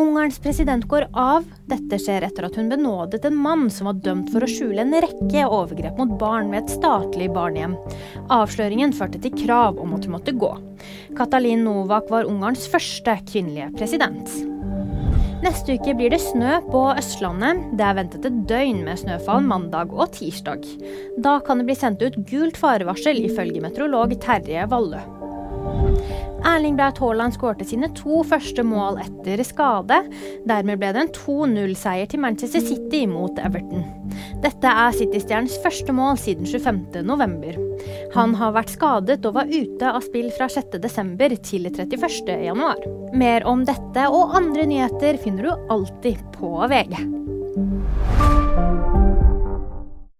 Ungarns president går av. Dette skjer etter at hun benådet en mann som var dømt for å skjule en rekke overgrep mot barn ved et statlig barnehjem. Avsløringen førte til krav om at hun måtte gå. Katalin Novak var Ungarns første kvinnelige president. Neste uke blir det snø på Østlandet. Det er ventet et døgn med snøfall mandag og tirsdag. Da kan det bli sendt ut gult farevarsel, ifølge meteorolog Terje Vallø. Erling Braut Haaland skårte sine to første mål etter skade. Dermed ble det en 2-0-seier til Manchester City mot Everton. Dette er City-stjernens første mål siden 25.11. Han har vært skadet og var ute av spill fra 6.12. til 31.1. Mer om dette og andre nyheter finner du alltid på VG.